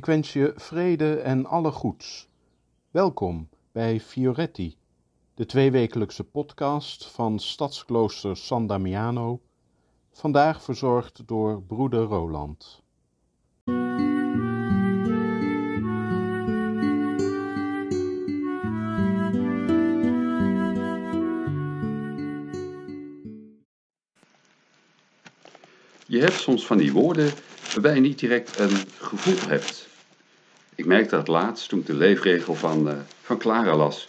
Ik wens je vrede en alle goeds. Welkom bij Fioretti, de tweewekelijkse podcast van Stadsklooster San Damiano, vandaag verzorgd door broeder Roland. Je hebt soms van die woorden waarbij je niet direct een gevoel hebt. Ik merkte dat laatst toen ik de leefregel van, uh, van Clara las,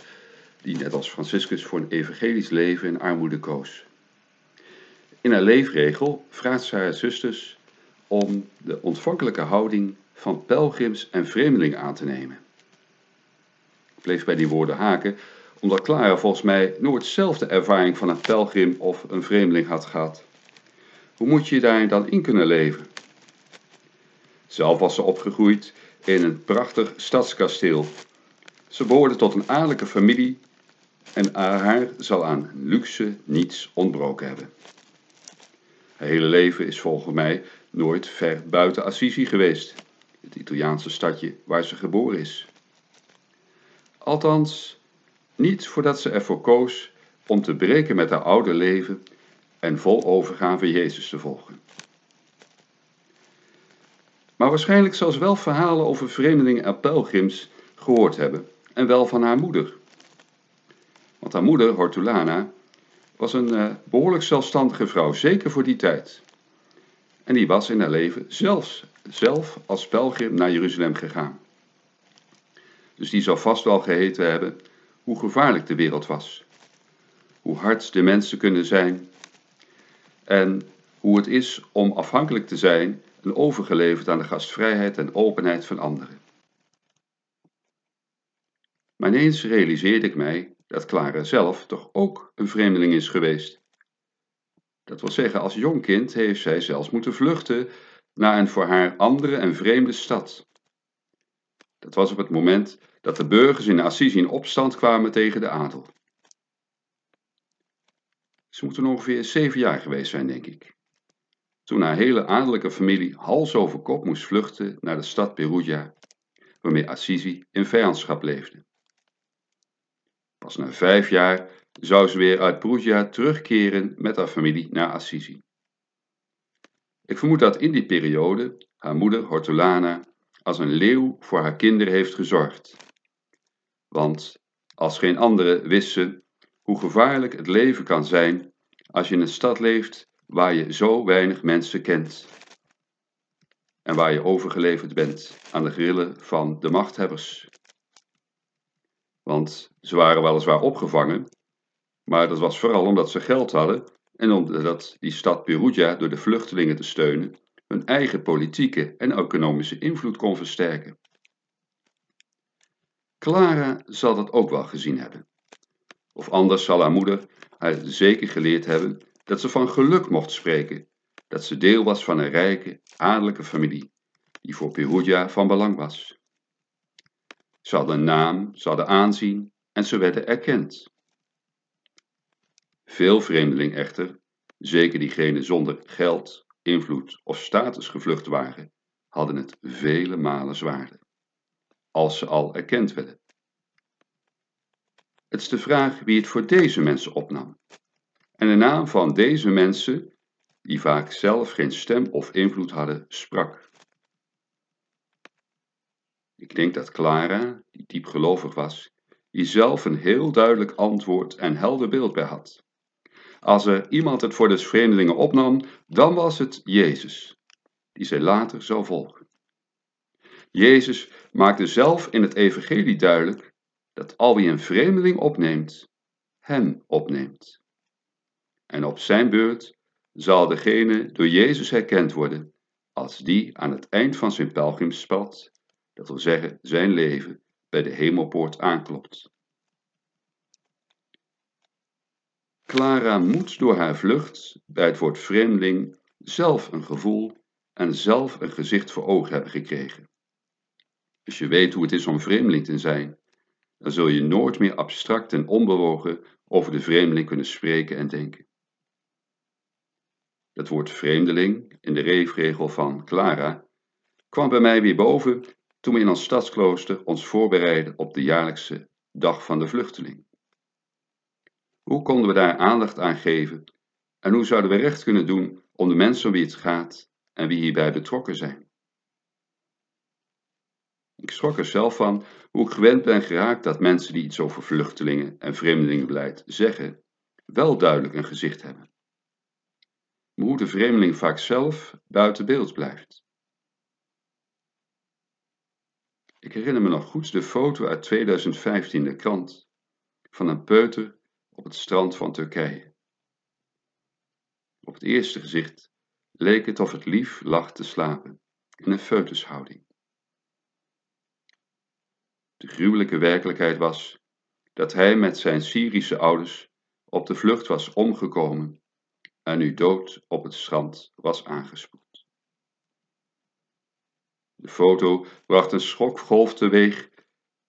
die net als Franciscus voor een evangelisch leven in armoede koos. In haar leefregel vraagt ze haar zusters om de ontvankelijke houding van pelgrims en vreemdelingen aan te nemen. Ik bleef bij die woorden haken, omdat Clara volgens mij nooit zelf de ervaring van een pelgrim of een vreemdeling had gehad. Hoe moet je daar dan in kunnen leven? Zelf was ze opgegroeid in een prachtig stadskasteel. Ze behoorde tot een adellijke familie en haar zal aan luxe niets ontbroken hebben. Haar hele leven is volgens mij nooit ver buiten Assisi geweest, het Italiaanse stadje waar ze geboren is. Althans, niet voordat ze ervoor koos om te breken met haar oude leven en vol overgave Jezus te volgen. Maar waarschijnlijk zal ze wel verhalen over vreemdelingen en pelgrims gehoord hebben, en wel van haar moeder. Want haar moeder, Hortulana, was een uh, behoorlijk zelfstandige vrouw, zeker voor die tijd. En die was in haar leven zelfs zelf als pelgrim naar Jeruzalem gegaan. Dus die zou vast wel geheten hebben hoe gevaarlijk de wereld was. Hoe hard de mensen kunnen zijn. En hoe het is om afhankelijk te zijn en overgeleverd aan de gastvrijheid en openheid van anderen. Maar ineens realiseerde ik mij dat Clara zelf toch ook een vreemdeling is geweest. Dat wil zeggen, als jong kind heeft zij zelfs moeten vluchten naar een voor haar andere en vreemde stad. Dat was op het moment dat de burgers in Assisi in opstand kwamen tegen de adel. Ze moeten ongeveer zeven jaar geweest zijn, denk ik toen haar hele adellijke familie hals over kop moest vluchten naar de stad Perugia, waarmee Assisi in vijandschap leefde. Pas na vijf jaar zou ze weer uit Perugia terugkeren met haar familie naar Assisi. Ik vermoed dat in die periode haar moeder Hortulana als een leeuw voor haar kinderen heeft gezorgd. Want als geen andere wist ze hoe gevaarlijk het leven kan zijn als je in een stad leeft waar je zo weinig mensen kent en waar je overgeleverd bent aan de grillen van de machthebbers. Want ze waren weliswaar opgevangen, maar dat was vooral omdat ze geld hadden en omdat die stad Perugia door de vluchtelingen te steunen hun eigen politieke en economische invloed kon versterken. Clara zal dat ook wel gezien hebben. Of anders zal haar moeder haar zeker geleerd hebben dat ze van geluk mocht spreken, dat ze deel was van een rijke, adellijke familie, die voor Perugia van belang was. Ze hadden naam, ze hadden aanzien en ze werden erkend. Veel vreemdelingen echter, zeker diegenen zonder geld, invloed of status gevlucht waren, hadden het vele malen zwaarder, als ze al erkend werden. Het is de vraag wie het voor deze mensen opnam en de naam van deze mensen, die vaak zelf geen stem of invloed hadden, sprak. Ik denk dat Clara, die diep gelovig was, hier zelf een heel duidelijk antwoord en helder beeld bij had. Als er iemand het voor de vreemdelingen opnam, dan was het Jezus, die zij later zou volgen. Jezus maakte zelf in het evangelie duidelijk dat al wie een vreemdeling opneemt, hem opneemt. En op zijn beurt zal degene door Jezus herkend worden als die aan het eind van zijn pelgrimspad, dat wil zeggen zijn leven, bij de hemelpoort aanklopt. Clara moet door haar vlucht bij het woord vreemdeling zelf een gevoel en zelf een gezicht voor ogen hebben gekregen. Als je weet hoe het is om vreemdeling te zijn, dan zul je nooit meer abstract en onbewogen over de vreemdeling kunnen spreken en denken. Het woord vreemdeling in de reefregel van Clara kwam bij mij weer boven toen we in ons stadsklooster ons voorbereiden op de jaarlijkse Dag van de Vluchteling. Hoe konden we daar aandacht aan geven en hoe zouden we recht kunnen doen om de mensen om wie het gaat en wie hierbij betrokken zijn? Ik schrok er zelf van hoe ik gewend ben geraakt dat mensen die iets over vluchtelingen en vreemdelingenbeleid zeggen, wel duidelijk een gezicht hebben. Hoe de vreemdeling vaak zelf buiten beeld blijft. Ik herinner me nog goed de foto uit 2015 in de krant van een peuter op het strand van Turkije. Op het eerste gezicht leek het of het lief lag te slapen in een foetushouding. De gruwelijke werkelijkheid was dat hij met zijn Syrische ouders op de vlucht was omgekomen en nu dood op het strand was aangespoeld. De foto bracht een schokgolf teweeg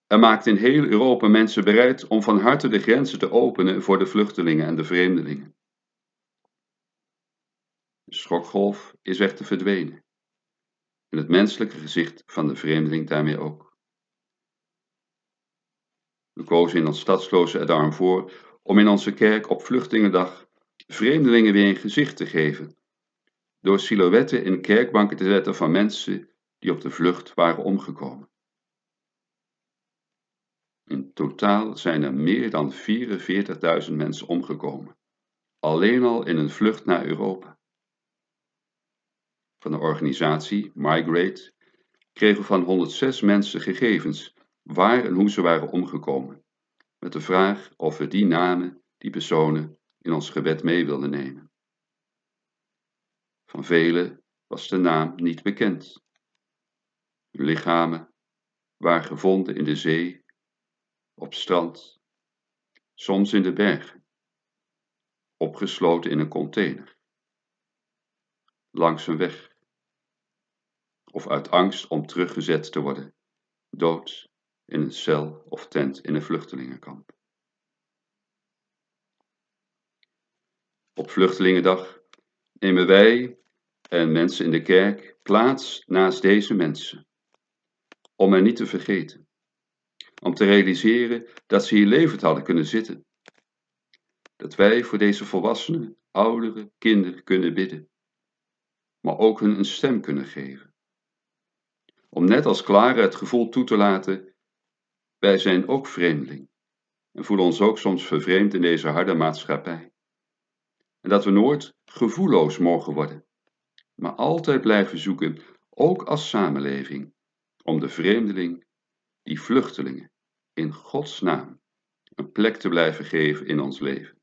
en maakte in heel Europa mensen bereid om van harte de grenzen te openen voor de vluchtelingen en de vreemdelingen. De schokgolf is echter verdwenen en het menselijke gezicht van de vreemdeling daarmee ook. We kozen in ons stadsloze er daarom voor om in onze kerk op Vluchtelingendag vreemdelingen weer een gezicht te geven, door silhouetten in kerkbanken te zetten van mensen die op de vlucht waren omgekomen. In totaal zijn er meer dan 44.000 mensen omgekomen, alleen al in een vlucht naar Europa. Van de organisatie Migrate kregen van 106 mensen gegevens waar en hoe ze waren omgekomen, met de vraag of we die namen, die personen, in ons gebed mee wilden nemen. Van velen was de naam niet bekend. Lichamen waren gevonden in de zee, op strand, soms in de bergen, opgesloten in een container, langs een weg, of uit angst om teruggezet te worden, dood in een cel of tent in een vluchtelingenkamp. Op Vluchtelingendag nemen wij en mensen in de kerk plaats naast deze mensen, om hen niet te vergeten, om te realiseren dat ze hier levend hadden kunnen zitten, dat wij voor deze volwassenen, ouderen, kinderen kunnen bidden, maar ook hun een stem kunnen geven. Om net als Clara het gevoel toe te laten wij zijn ook vreemdeling. En voelen ons ook soms vervreemd in deze harde maatschappij. En dat we nooit gevoelloos mogen worden, maar altijd blijven zoeken, ook als samenleving, om de vreemdeling, die vluchtelingen, in Gods naam een plek te blijven geven in ons leven.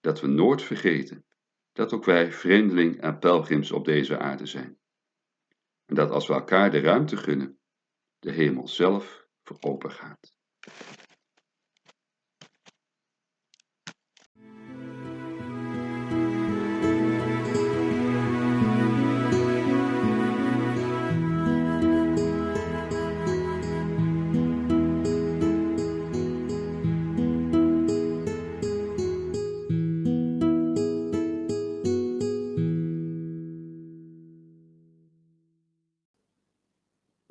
Dat we nooit vergeten dat ook wij vreemdeling en pelgrims op deze aarde zijn. En dat als we elkaar de ruimte gunnen de hemel zelf voor open gaat.